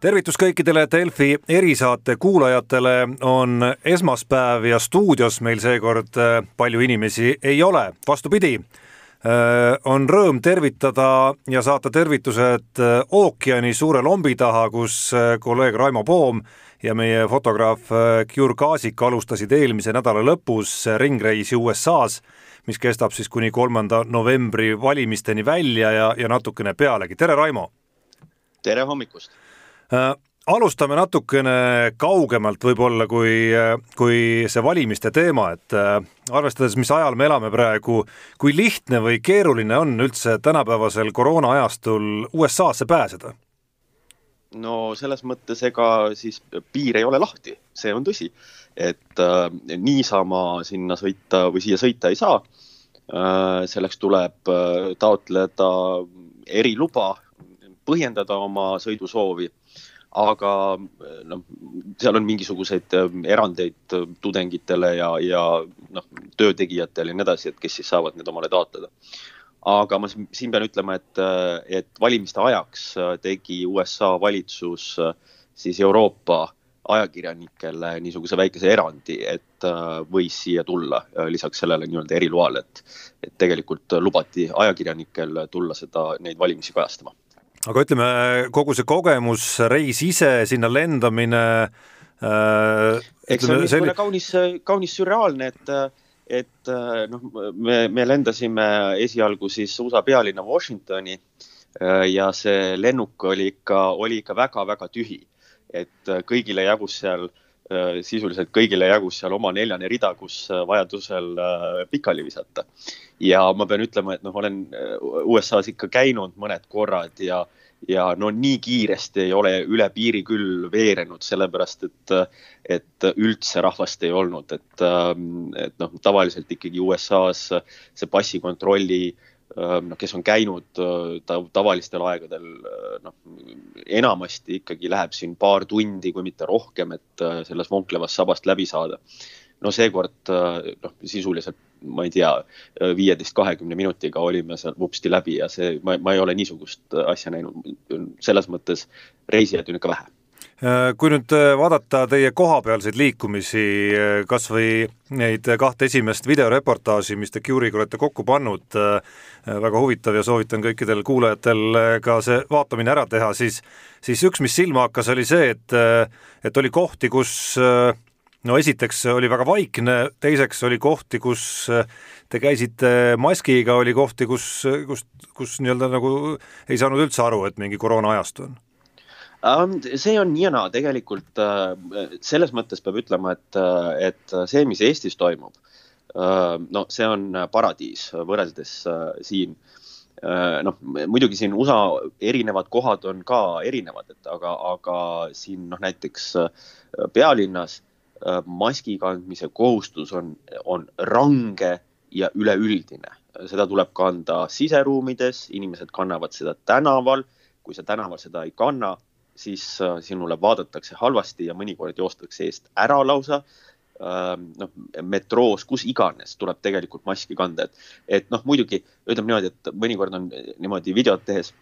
tervitus kõikidele Delfi erisaate kuulajatele, on esmaspäev ja stuudios meil seekord äh, palju inimesi ei ole, vastupidi, äh, on rõõm tervitada ja saata tervitused äh, ookeani suure lombi taha, kus kolleeg Raimo Poom ja meie fotograaf Gjur Kaasik alustasid eelmise nädala lõpus ringreisi USA-s, mis kestab siis kuni kolmanda novembri valimisteni välja ja, ja natukene pealegi. tere, Raimo! tere hommikust! Äh, alustame natukene kaugemalt võib-olla kui, kui see valimiste teema, et äh, arvestades, mis ajal me elame praegu, kui lihtne või keeruline on üldse tänapäevasel koroona ajastul USA-sse pääseda? no selles mõttes, ega siis piir ei ole lahti, see on tõsi, et äh, niisama sinna sõita või siia sõita ei saa äh,. selleks tuleb äh, taotleda eriluba, põhjendada oma sõidusoovi aga noh, seal on mingisuguseid ähm, erandeid äh, tudengitele ja, ja noh, töötegijatele ja nii edasi, et kes siis saavad need omale taotleda. aga ma siin pean ütlema, et, et valimiste ajaks tegi USA valitsus siis Euroopa ajakirjanikele niisuguse väikese erandi, et võis siia tulla lisaks sellele nii-öelda eriloale, et, et tegelikult lubati ajakirjanikel tulla seda, neid valimisi kajastama aga ütleme, kogu see kogemus, reis ise, sinna lendamine äh,. eks see on niisugune selli... kaunis, kaunis sürreaalne, et, et noh, me, me lendasime esialgu siis USA pealinna Washingtoni äh, ja see lennuk oli ikka, oli ikka väga-väga tühi. et kõigile jagus seal äh, sisuliselt kõigile jagus seal oma neljane rida, kus vajadusel äh, pikali visata. ja ma pean ütlema, et noh, olen USA-s ikka käinud mõned korrad ja ja no nii kiiresti ei ole üle piiri küll veerenud, sellepärast et, et üldse rahvast ei olnud, et, et noh, tavaliselt ikkagi USA-s see passikontrolli noh, kes on käinud ta, tavalistel aegadel, noh, enamasti ikkagi läheb siin paar tundi, kui mitte rohkem, et sellest vonklevast sabast läbi saada. no seekord noh, sisuliselt ma ei tea, viieteist, kahekümne minutiga olime seal vupsti läbi ja see, ma, ma ei ole niisugust asja näinud. selles mõttes reisijaid on ikka vähe kui nüüd vaadata teie kohapealseid liikumisi, kas või neid kahte esimest videoreportaaži, mis te Cure'iga olete kokku pannud, väga huvitav ja soovitan kõikidel kuulajatel ka see vaatamine ära teha, siis siis üks, mis silma hakkas, oli see, et et oli kohti, kus no esiteks oli väga vaikne, teiseks oli kohti, kus äh, te käisite maskiga, oli kohti, kus, kus, kus nii-öelda nagu ei saanud üldse aru, et mingi koroona ajastu on? See on nii ja naa, tegelikult uh, selles mõttes peab ütlema, et, uh, et see, mis Eestis toimub uh,, no see on paradiis võrreldes siin noh, muidugi siin USA erinevad kohad on ka erinevad, et aga, aga siin noh, näiteks pealinnas Äh, maski kandmise kohustus on, on range ja üleüldine. seda tuleb kanda siseruumides, inimesed kannavad seda tänaval. kui sa tänaval seda ei kanna, siis äh, sinule vaadatakse halvasti ja mõnikord joostakse eest ära lausa ähm, noh, metroos, kus iganes tuleb tegelikult maski kanda, et, et noh, muidugi ütleme niimoodi, et mõnikord on niimoodi videot tehes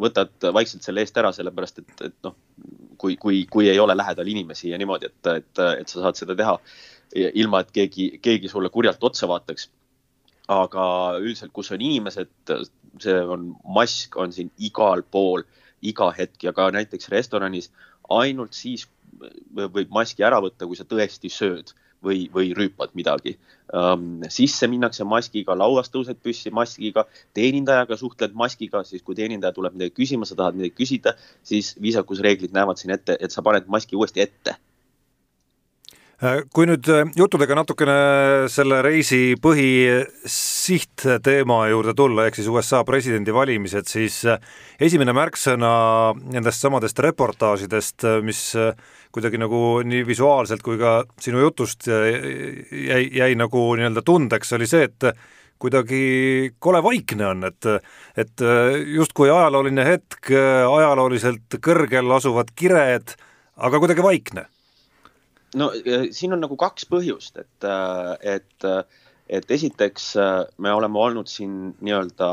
võtad vaikselt selle eest ära, sellepärast et, et noh, kui, kui, kui ei ole lähedal inimesi ja niimoodi, et, et, et sa saad seda teha ilma, et keegi, keegi sulle kurjalt otsa vaataks. aga üldiselt, kus on inimesed, see on, mask on siin igal pool, iga hetk ja ka näiteks restoranis ainult siis võib maski ära võtta, kui sa tõesti sööd või, või rüüpad midagi um,. sisse minnakse maskiga, lauas tõused püssi maskiga, teenindajaga suhtled maskiga, siis kui teenindaja tuleb midagi küsima, sa tahad midagi küsida, siis viisakusreeglid näevad siin ette, et sa paned maski uuesti ette kui nüüd äh, juttudega natukene selle reisi põhisihtteema juurde tulla, ehk siis USA presidendivalimised, siis äh, esimene märksõna nendest samadest reportaažidest, mis kuidagi nagu nii visuaalselt kui ka sinu jutust jäi, jäi nagu nii-öelda tundeks, oli see, et kuidagi kole vaikne on, et et justkui ajalooline hetk, ajalooliselt kõrgel asuvad kired, aga kuidagi vaikne no siin on nagu kaks põhjust, et, äh, et, äh, et esiteks äh, me oleme olnud siin nii-öelda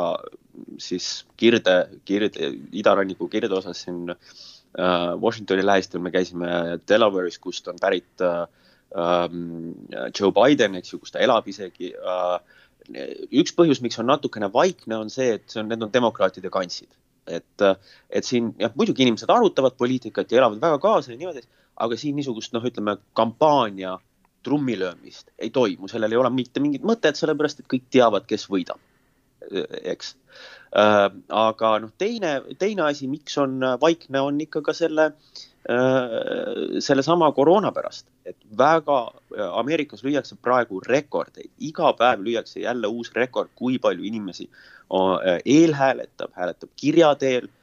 siis kirde, kirde, idaranniku kirdeosas siin Washingtoni lähistel me käisime Delaware'is, kust on pärit ähm, Joe Biden, eks ju, kus ta elab isegi. üks põhjus, miks on natukene vaikne, on see, et see on, need on demokraatide kantsid et, et siin jah, muidugi inimesed arutavad poliitikat ja elavad väga kaasa ja niimoodi, aga siin niisugust noh, ütleme kampaania trummilöömist ei toimu, sellel ei ole mitte mingit mõtet, sellepärast et kõik teavad, kes võidab, eks. Äh,. aga noh, teine, teine asi, miks on vaikne, on ikka ka selle äh,, sellesama koroona pärast, et väga Ameerikas lüüakse praegu rekordeid, iga päev lüüakse jälle uus rekord, kui palju inimesi Äh, eelhääletab, hääletab kirja teel. äh,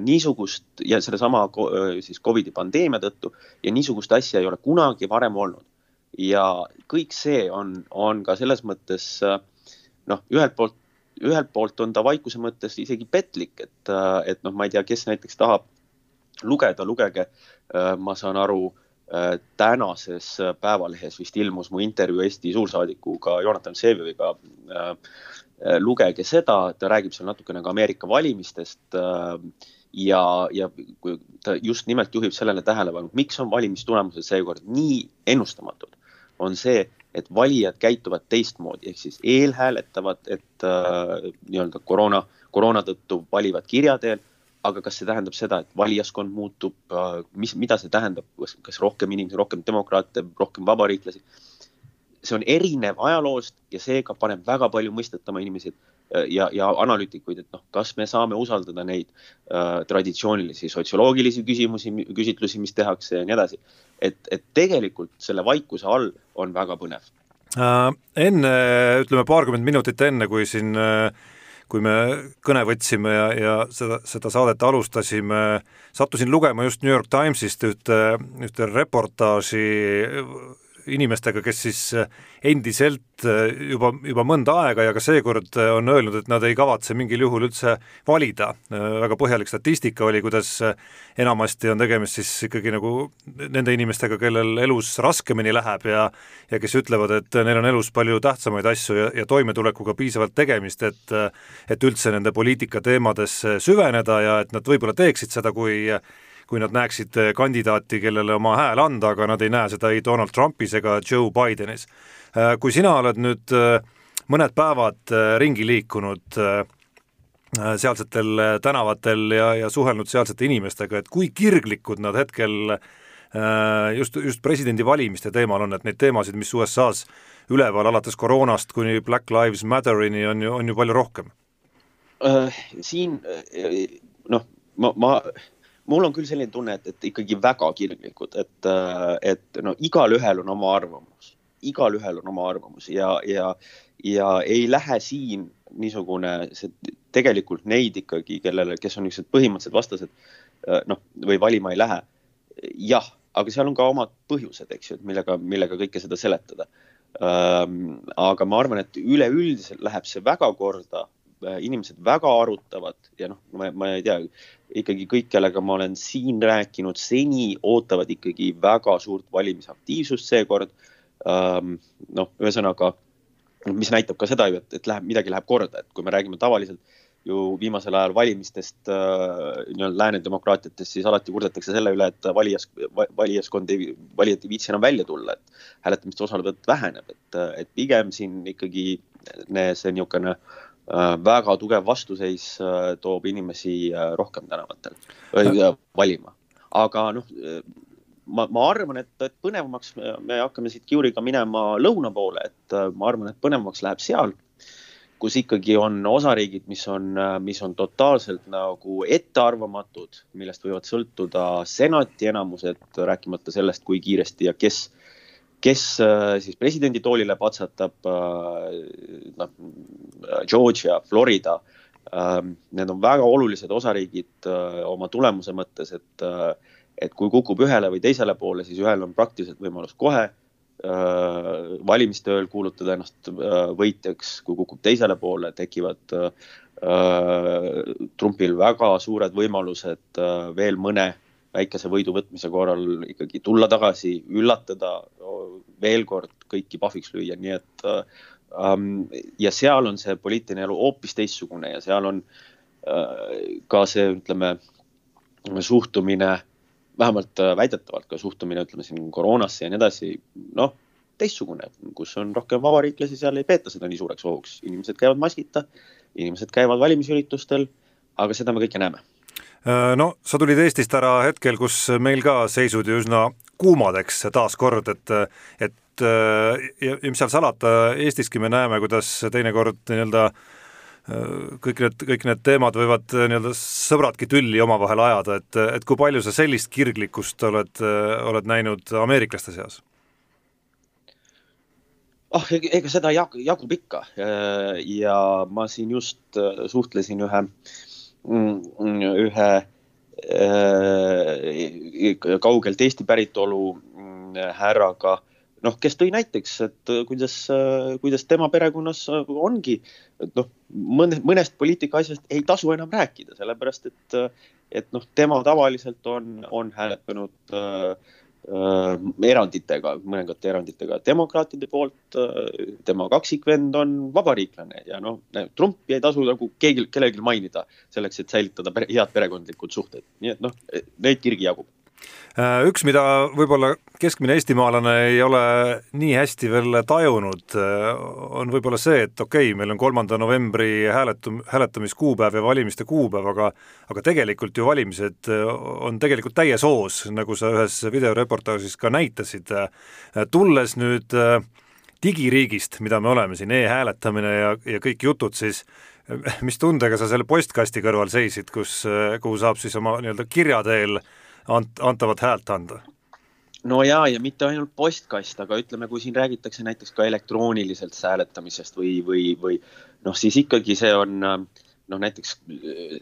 niisugust ja sellesama äh, siis Covidi pandeemia tõttu ja niisugust asja ei ole kunagi varem olnud. ja kõik see on, on ka selles mõttes noh, ühelt poolt, ühelt poolt on ta vaikuse mõttes isegi petlik, et, et noh, ma ei tea, kes näiteks tahab lugeda, lugege, ma saan aru, tänases Päevalehes vist ilmus mu intervjuu Eesti suursaadikuga Jonathan Vseviga Äh, lugege seda, ta räägib seal natukene ka Ameerika valimistest äh, ja, ja ta just nimelt juhib sellele tähelepanu, miks on valimistulemused seekord nii ennustamatud, on see, et valijad käituvad teistmoodi, ehk siis eelhääletavad, et äh, nii-öelda koroona, koroona tõttu valivad kirja teel, aga kas see tähendab seda, et valijaskond muutub äh,, mis, mida see tähendab, kas rohkem inimesi, rohkem demokraate, rohkem vabariiklasi see on erinev ajaloost ja seega paneb väga palju mõistetama inimesi äh, ja, ja analüütikuid, et noh, kas me saame usaldada neid äh, traditsioonilisi sotsioloogilisi küsimusi, küsitlusi, mis tehakse ja nii edasi. et, et tegelikult selle vaikuse all on väga põnev äh,. enne, ütleme paarkümmend minutit enne, kui siin äh kui me kõne võtsime ja, ja seda, seda saadet alustasime, sattusin lugema just New York Timesist ühte, ühte reportaaži inimestega, kes siis äh, endiselt äh, juba, juba mõnda aega ja ka seekord äh, on öelnud, et nad ei kavatse mingil juhul üldse valida. väga põhjalik statistika oli, kuidas enamasti on tegemist siis ikkagi nagu nende inimestega, kellel elus raskemini läheb ja ja kes ütlevad, et neil on elus palju tähtsamaid asju ja, ja toimetulekuga piisavalt tegemist, et et üldse nende poliitikateemadesse süveneda ja et nad võib-olla teeksid seda, kui kui nad näeksid eh, kandidaati, kellele oma hääl anda, aga nad ei näe seda ei Donald Trumpis ega Joe Bidenis. Eh, kui sina oled nüüd eh, mõned päevad ringi liikunud sealsetel tänavatel ja, ja suhelnud sealsete inimestega, et kui kirglikud nad hetkel just, just presidendivalimiste teemal on, et neid teemasid, mis USA-s üleval alates koroonast kuni Black Lives Matterini on ju, on ju palju rohkem? siin noh, ma, ma mul on küll selline tunne, et, et ikkagi väga kirglikud, et, äh, et no igalühel on oma arvamus, igalühel on oma arvamus ja, ja, ja ei lähe siin niisugune, see tegelikult neid ikkagi, kellele, kes on niisugused põhimõttelised vastased, äh, noh, või valima ei lähe. jah, aga seal on ka omad põhjused, eks ju, et millega, millega kõike seda seletada. Ähm, aga ma arvan, et üleüldiselt läheb see väga korda inimesed väga arutavad ja noh, ma, ma ei tea, ikkagi kõik, kellega ma olen siin rääkinud seni, ootavad ikkagi väga suurt valimisaktiivsust seekord. Ähm, noh, ühesõnaga, mis näitab ka seda ju, et, et läheb, midagi läheb korda, et kui me räägime tavaliselt ju viimasel ajal valimistest äh, nii-öelda lääne demokraatiatest, siis alati kurdetakse selle üle, et valijas, valijaskond ei, valijad ei viitsi enam välja tulla, et hääletamiste osalevõtt väheneb, et, et pigem siin ikkagi see niisugune äh, Äh, väga tugev vastuseis äh, toob inimesi äh, rohkem tänavatel valima. aga noh, ma, ma arvan, et, et põnevamaks me hakkame siit Kiuriga minema lõuna poole, et ma arvan, et põnevamaks läheb seal, kus ikkagi on osariigid, mis on, mis on totaalselt nagu ettearvamatud, millest võivad sõltuda senati enamused, rääkimata sellest, kui kiiresti ja kes äh, kes äh, siis presidendi toolile patsatab, äh, noh, Georgia, Florida, ähm, need on väga olulised osariigid äh, oma tulemuse mõttes, et, et kui kukub ühele või teisele poole, siis ühel on praktiliselt võimalus kohe valimiste ööl kuulutada ennast võitjaks, kui kukub teisele poole, tekivad Trumpil väga suured võimalused veel mõne väikese võidu võtmise korral ikkagi tulla tagasi, üllatada, veel kord kõiki pahviks lüüa, nii et ähm, ja seal on see poliitiline elu hoopis teistsugune ja seal on äh, ka see, ütleme suhtumine, vähemalt väidetavalt ka suhtumine, ütleme siin koroonasse ja nii edasi, noh, teistsugune, kus on rohkem vabariiklasi, seal ei peeta seda nii suureks ohuks, inimesed käivad maskita, inimesed käivad valimisüritustel, aga seda me kõike näeme. Äh, no sa tulid Eestist ära hetkel, kus meil ka seisud ju üsna kuumadeks taaskord, et et äh, ja mis seal salata, Eestiski me näeme, kuidas teinekord nii-öelda äh, kõik need, kõik need teemad võivad nii-öelda sõbradki tülli omavahel ajada, et, et kui palju sa sellist kirglikkust oled, oled näinud ameeriklaste seas? ah, ega seda jag-, jagub ikka ja ma siin just suhtlesin ühe äh, ühe äh, kaugelt Eesti päritolu mm, härraga, noh, kes tõi näiteks, et kuidas, kuidas tema perekonnas ongi, et noh, mõne, mõnest poliitika asjast ei tasu enam rääkida, sellepärast et, et noh, tema tavaliselt on, on hääletanud äh, eranditega, mõningate eranditega demokraatide poolt. Äh, tema kaksikvend on vabariiklane ja noh, Trumpi ei tasu nagu keegi, kellelgi mainida selleks, et säilitada pere, head perekondlikud suhted, nii et noh, neid kirgi jagub Äh, üks, mida võib-olla keskmine eestimaalane ei ole nii hästi veel tajunud, äh, on võib-olla see, et okei okay,, meil on kolmanda novembri hääletum-, hääletamiskuupäev ja valimiste kuupäev, aga aga tegelikult ju valimised äh, on tegelikult täies hoos, nagu sa ühes videoreportaažis ka näitasid. tulles nüüd digiriigist, mida me oleme siin e, e-hääletamine ja, ja kõik jutud, siis mis tundega sa selle postkasti kõrval seisid, kus, kuhu saab siis oma nii-öelda kirja teel äh, ant-, antavat häält anda? no jaa, ja mitte ainult postkast, aga ütleme, kui siin räägitakse näiteks ka elektrooniliselt hääletamisest või, või, või noh, siis ikkagi see on noh, näiteks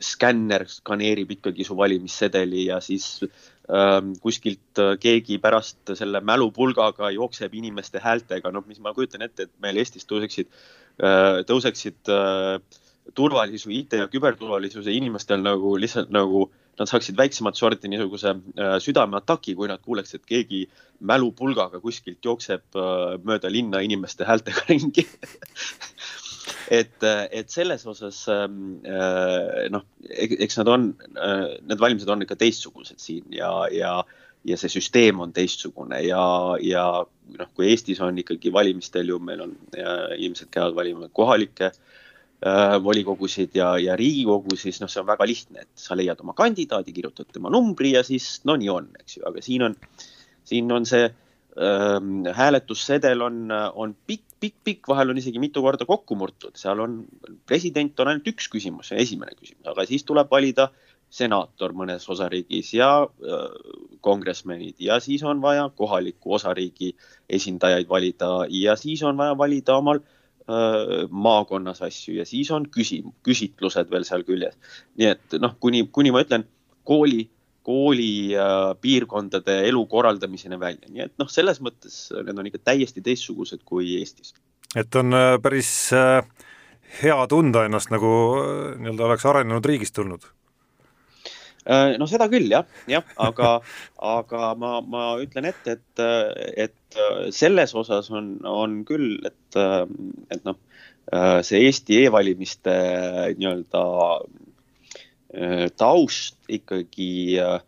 skänner skaneerib ikkagi su valimissedeli ja siis ähm, kuskilt keegi pärast selle mälupulgaga jookseb inimeste häältega, noh, mis ma kujutan ette, et meil Eestis tõuseksid äh,, tõuseksid äh, turvalisuse, IT ja küberturvalisuse inimestel nagu lihtsalt nagu äh, nad saaksid väiksemat sorti niisuguse äh, südameataki, kui nad kuuleks, et keegi mälupulgaga kuskilt jookseb äh, mööda linna inimeste häältega ringi. Et, äh, et selles osas ähm, noh, eks nad on, need valimised on ikka teistsugused siin ja, ja, ja see süsteem on teistsugune ja, ja noh, kui Eestis on ikkagi valimistel ju meil on, inimesed käivad valima kohalikke Äh, volikogusid ja, ja Riigikogu, siis noh, see on väga lihtne, et sa leiad oma kandidaadi, kirjutad tema numbri ja siis no nii on, eks ju, aga siin on, siin on see ähm, hääletussedel on, on pikk, pikk, pikk, vahel on isegi mitu korda kokku murtud, seal on, president on ainult üks küsimus, esimene küsimus, aga siis tuleb valida senaator mõnes osariigis ja äh, kongresmenid ja siis on vaja kohaliku osariigi esindajaid valida ja siis on vaja valida omal äh, Äh, maakonnas asju ja siis on küsi-, küsitlused veel seal küljes. nii et noh, kuni, kuni ma ütlen kooli, kooli äh, piirkondade elu korraldamiseni välja, nii et noh, selles mõttes need on ikka täiesti teistsugused kui Eestis. et on äh, päris äh, hea tunda ennast nagu nii-öelda oleks arenenud riigist tulnud Äh, no seda küll jah, jah, aga, aga ma, ma ütlen ette, et, et selles osas on, on küll, et, et noh, see Eesti e-valimiste nii-öelda äh, taust ikkagi äh,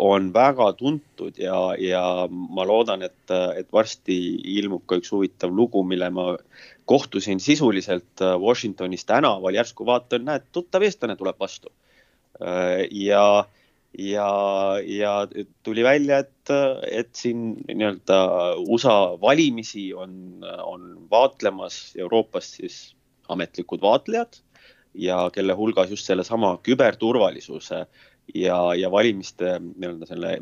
on väga tuntud ja, ja ma loodan, et, et varsti ilmub ka üks huvitav lugu, mille ma kohtusin sisuliselt Washingtonis tänaval, järsku vaatan, näed, tuttav eestlane tuleb vastu. Äh, ja, ja, ja tuli välja, et, et siin nii-öelda USA valimisi on, on vaatlemas Euroopast siis ametlikud vaatlejad ja kelle hulgas just sellesama küberturvalisuse ja, ja valimiste nii-öelda selle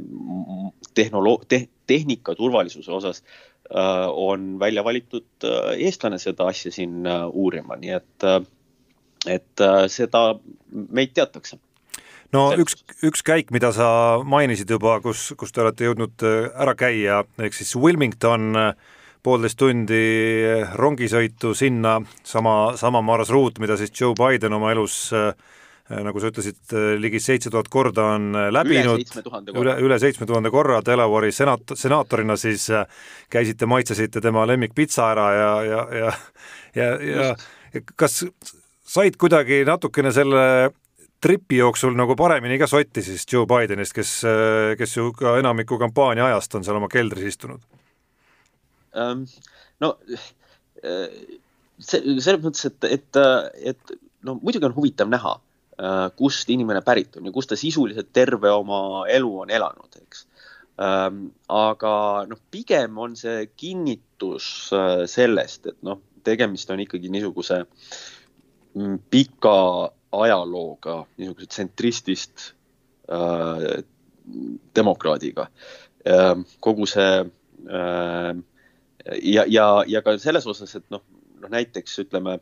tehnolo-, te, tehnika turvalisuse osas äh, on välja valitud äh, eestlane seda asja siin äh, uurima, nii et äh,, et äh, seda meid teatakse no üks, üks käik, mida sa mainisid juba, kus, kus te olete jõudnud äh, ära käia, ehk siis Wilmington, äh, poolteist tundi rongisõitu sinna, sama, sama marsruut, mida siis Joe Biden oma elus äh, nagu sa ütlesid, ligi seitse tuhat korda on läbinud, üle, üle seitsme tuhande korra Delaware'i senat-, senaatorina siis käisite, maitsesite tema lemmikpitsa ära ja, ja, ja ja, ja kas said kuidagi natukene selle tripi jooksul nagu paremini ka sotti siis Joe Bidenist, kes, kes ju ka enamiku kampaania ajast on seal oma keldris istunud um,? no see, selles mõttes, et, et, et no muidugi on huvitav näha, kust inimene pärit on ja kus ta sisuliselt terve oma elu on elanud, eks ähm,. aga noh, pigem on see kinnitus sellest, et noh, tegemist on ikkagi niisuguse mm, pika ajalooga, niisuguse tsentristist äh, demokraadiga äh,. kogu see äh, ja, ja, ja ka selles osas, et noh, noh näiteks ütleme,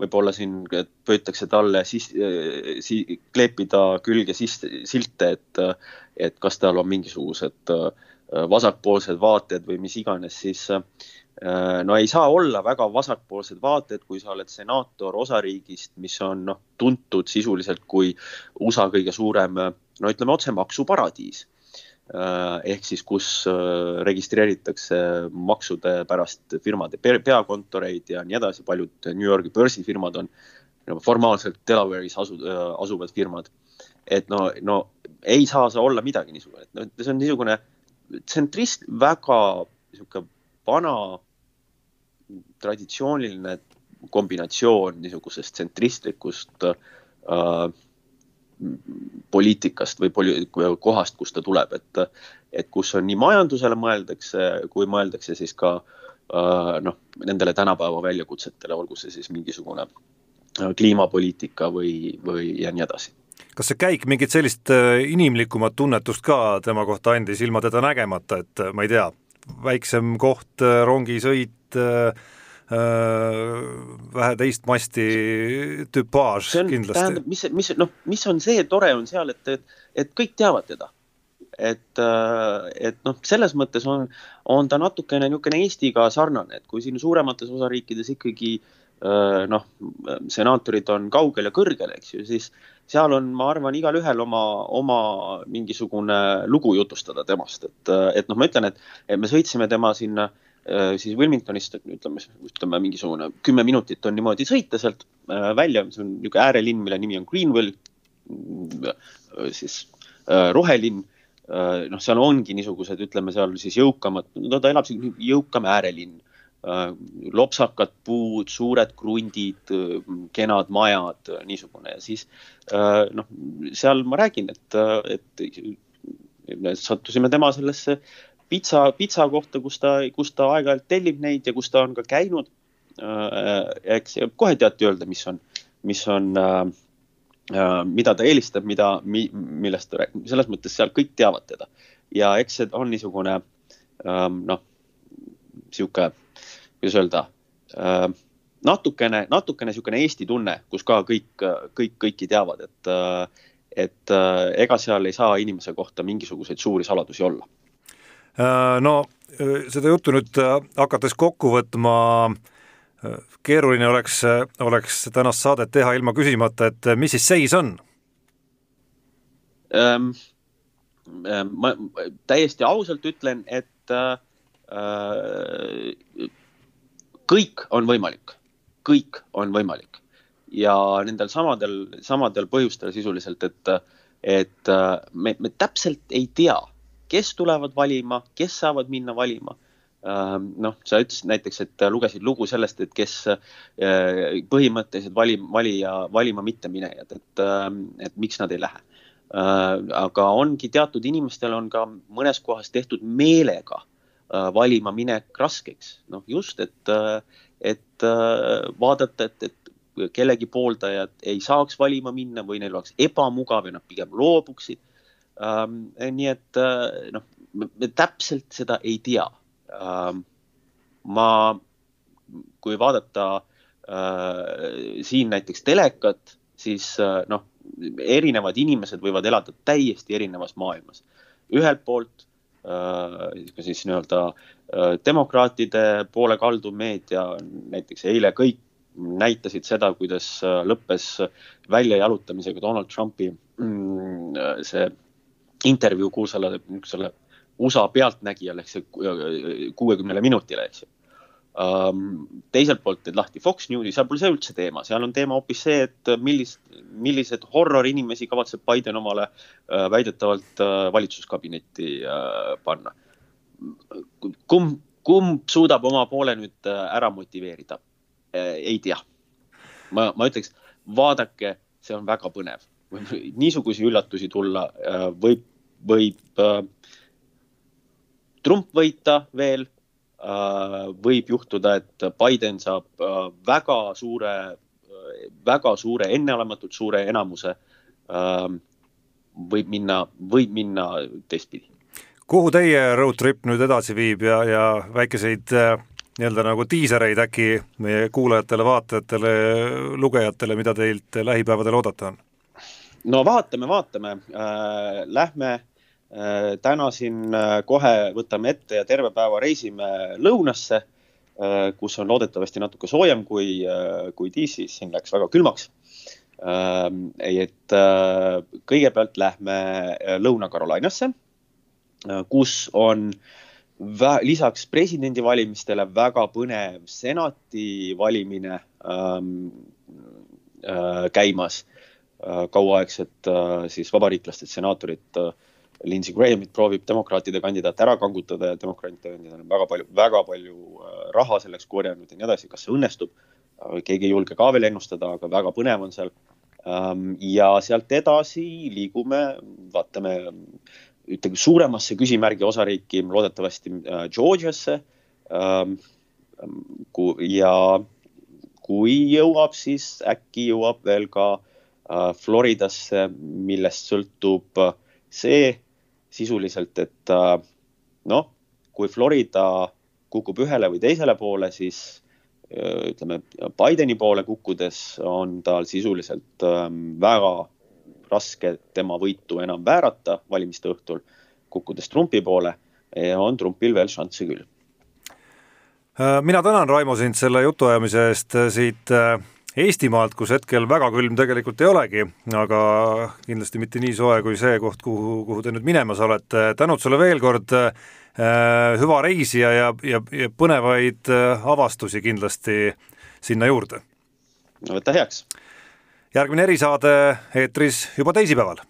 võib-olla siin püütakse talle siis si, kleepida külge siis silte, et, et kas tal on mingisugused äh, vasakpoolsed vaated või mis iganes, siis äh, no ei saa olla väga vasakpoolsed vaated, kui sa oled senaator osariigist, mis on noh, tuntud sisuliselt kui USA kõige suurem, no ütleme otse maksuparadiis. Äh, ehk siis, kus äh, registreeritakse maksude pärast firmade peakontoreid ja nii edasi, paljud New Yorgi börsifirmad on formaalselt Delaware'is asu, äh, asuvad firmad. et no, no ei saa see olla midagi niisugune, et no see on niisugune tsentrist, väga niisugune vana traditsiooniline kombinatsioon niisugusest tsentristlikust äh, poliitikast või poli-, kohast, kust ta tuleb, et, et kus on nii majandusele mõeldakse, kui mõeldakse siis ka äh, noh, nendele tänapäeva väljakutsetele, olgu see siis mingisugune äh, kliimapoliitika või, või ja nii edasi. kas see käik mingit sellist äh, inimlikumat tunnetust ka tema kohta andis, ilma teda nägemata, et ma ei tea, väiksem koht, rongisõit äh,, Äh, vähe teist masti tüpaaž kindlasti. tähendab, mis, mis noh, mis on see tore on seal, et, et, et kõik teavad teda. et, äh, et noh, selles mõttes on, on ta natukene niisugune Eestiga sarnane, et kui siin suuremates osariikides ikkagi äh, noh, senaatorid on kaugel ja kõrgel, eks ju, siis seal on, ma arvan, igalühel oma, oma mingisugune lugu jutustada temast, et, et noh, ma ütlen, et, et me sõitsime tema sinna äh, Äh, siis Wilmingtonist ütleme, ütleme mingisugune kümme minutit on niimoodi sõita sealt äh, välja, see on niisugune äärelinn, mille nimi on Greenville, äh, siis rohelinn, noh, seal ongi niisugused, ütleme seal siis jõukamad, no ta elab siin jõukam äärelinn, lopsakad puud, suured krundid, kenad majad, niisugune. Ja siis noh, seal ma räägin, et, et sattusime tema sellesse pitsa, pitsa kohta, kus ta, kus ta aeg-ajalt tellib neid ja kus ta on ka käinud. Äh, eks kohe teate öelda, mis on, mis on äh, äh,, mida ta eelistab, mida mi,, millest ta räägib, selles mõttes seal kõik teavad teda. ja eks see on niisugune ähm, noh, sihuke, kuidas öelda äh, natukene, natukene niisugune Eesti tunne, kus ka kõik, kõik kõiki teavad, et, et ega seal ei saa inimese kohta mingisuguseid suuri saladusi olla no äh, seda juttu nüüd äh, hakates kokku võtma, keeruline oleks, oleks tänast saadet teha ilma küsimata, et mis siis seis on ähm,? ma täiesti ausalt ütlen, et äh, kõik on võimalik, kõik on võimalik ja nendel samadel, samadel põhjustel sisuliselt, et, et me, me täpselt ei tea kes tulevad valima, kes saavad minna valima. Ähm, noh, sa ütlesid näiteks, et lugesid lugu sellest, et kes äh, põhimõtteliselt vali, valija, valima mitteminejad, et, ähm, et miks nad ei lähe. Äh, aga ongi teatud inimestel on ka mõnes kohas tehtud meelega äh, valima minek raskeks, noh just, et, et vaadata, et, et kellegi pooldajad ei saaks valima minna või neil oleks ebamugav ja nad pigem loobuksid ähm,. nii et äh, noh, me täpselt seda ei tea ähm,. ma, kui vaadata äh, siin näiteks telekat, siis äh, noh, erinevad inimesed võivad elada täiesti erinevas maailmas. ühelt poolt äh, siis nii-öelda äh, demokraatide poole kalduv meedia, näiteks eile kõik näitasid seda, kuidas lõppes väljajalutamisega Donald Trumpi mm, see intervjuu kuulsale, niisugusele USA pealtnägijale ehk see kuuekümnele minutile, eks ju. Um, teiselt poolt teed lahti Fox Newsi, seal pole see üldse teema, seal on teema hoopis see, et millist, millised horror inimesi kavatseb Biden omale uh, väidetavalt uh, valitsuskabinetti panna. kumb, kumb suudab oma poole nüüd ära motiveerida ei tea. ma, ma ütleks, vaadake, see on väga põnev, niisuguseid üllatusi tulla uh, võib, võib uh, Trump võita veel Äh, võib juhtuda, et Biden saab äh, väga suure, äh, väga suure, enneolematult suure enamuse. võib minna, võib minna teistpidi. kuhu teie road trip nüüd edasi viib ja, ja väikeseid nii-öelda nagu diisereid äkki meie kuulajatele, vaatajatele, lugejatele, mida teilt lähipäevadel oodata on? No vaatame, vaatame äh,, lähme äh, Äh, täna siin äh, kohe võtame ette ja terve päeva reisime lõunasse, äh, kus on loodetavasti natuke soojem kui, kui DC-s, siin läks väga külmaks. et kõigepealt lähme Lõuna-Carolinasse, kus on lisaks presidendivalimistele väga põnev senati valimine ähm, äh, käimas äh,. Kauaaegset äh, siis vabariiklastest senaatorit äh, Lindsey Grahamit proovib demokraatide kandidaat ära kangutada ja demokraatide kandidaat on väga palju, väga palju äh, raha selleks korjanud ja nii edasi, kas see õnnestub? Äh, keegi ei julge ka veel ennustada, aga väga põnev on seal. Ähm, ja sealt edasi liigume, vaatame, ütleme suuremasse küsimärgi osariiki, loodetavasti äh, Georgiasse. Ähm, ja kui jõuab, siis äkki jõuab veel ka Floridasse, millest sõltub see, sisuliselt, et äh, noh, kui Florida kukub ühele või teisele poole, siis äh, ütleme, Bideni poole kukkudes on tal sisuliselt ähm, väga raske tema võitu enam väärata valimiste õhtul. kukkudes Trumpi poole, on Trumpil veel šansse küll. Äh, mina tänan, Raimo, sind selle jutuajamise eest siit Eestimaalt, kus hetkel väga külm tegelikult ei olegi, aga kindlasti mitte nii soe kui see koht, kuhu, kuhu te nüüd minemas olete. tänud sulle veel kord äh,, hüva reisi ja, ja, ja, ja põnevaid äh, avastusi kindlasti sinna juurde. no võta heaks. järgmine erisaade eetris juba teisipäeval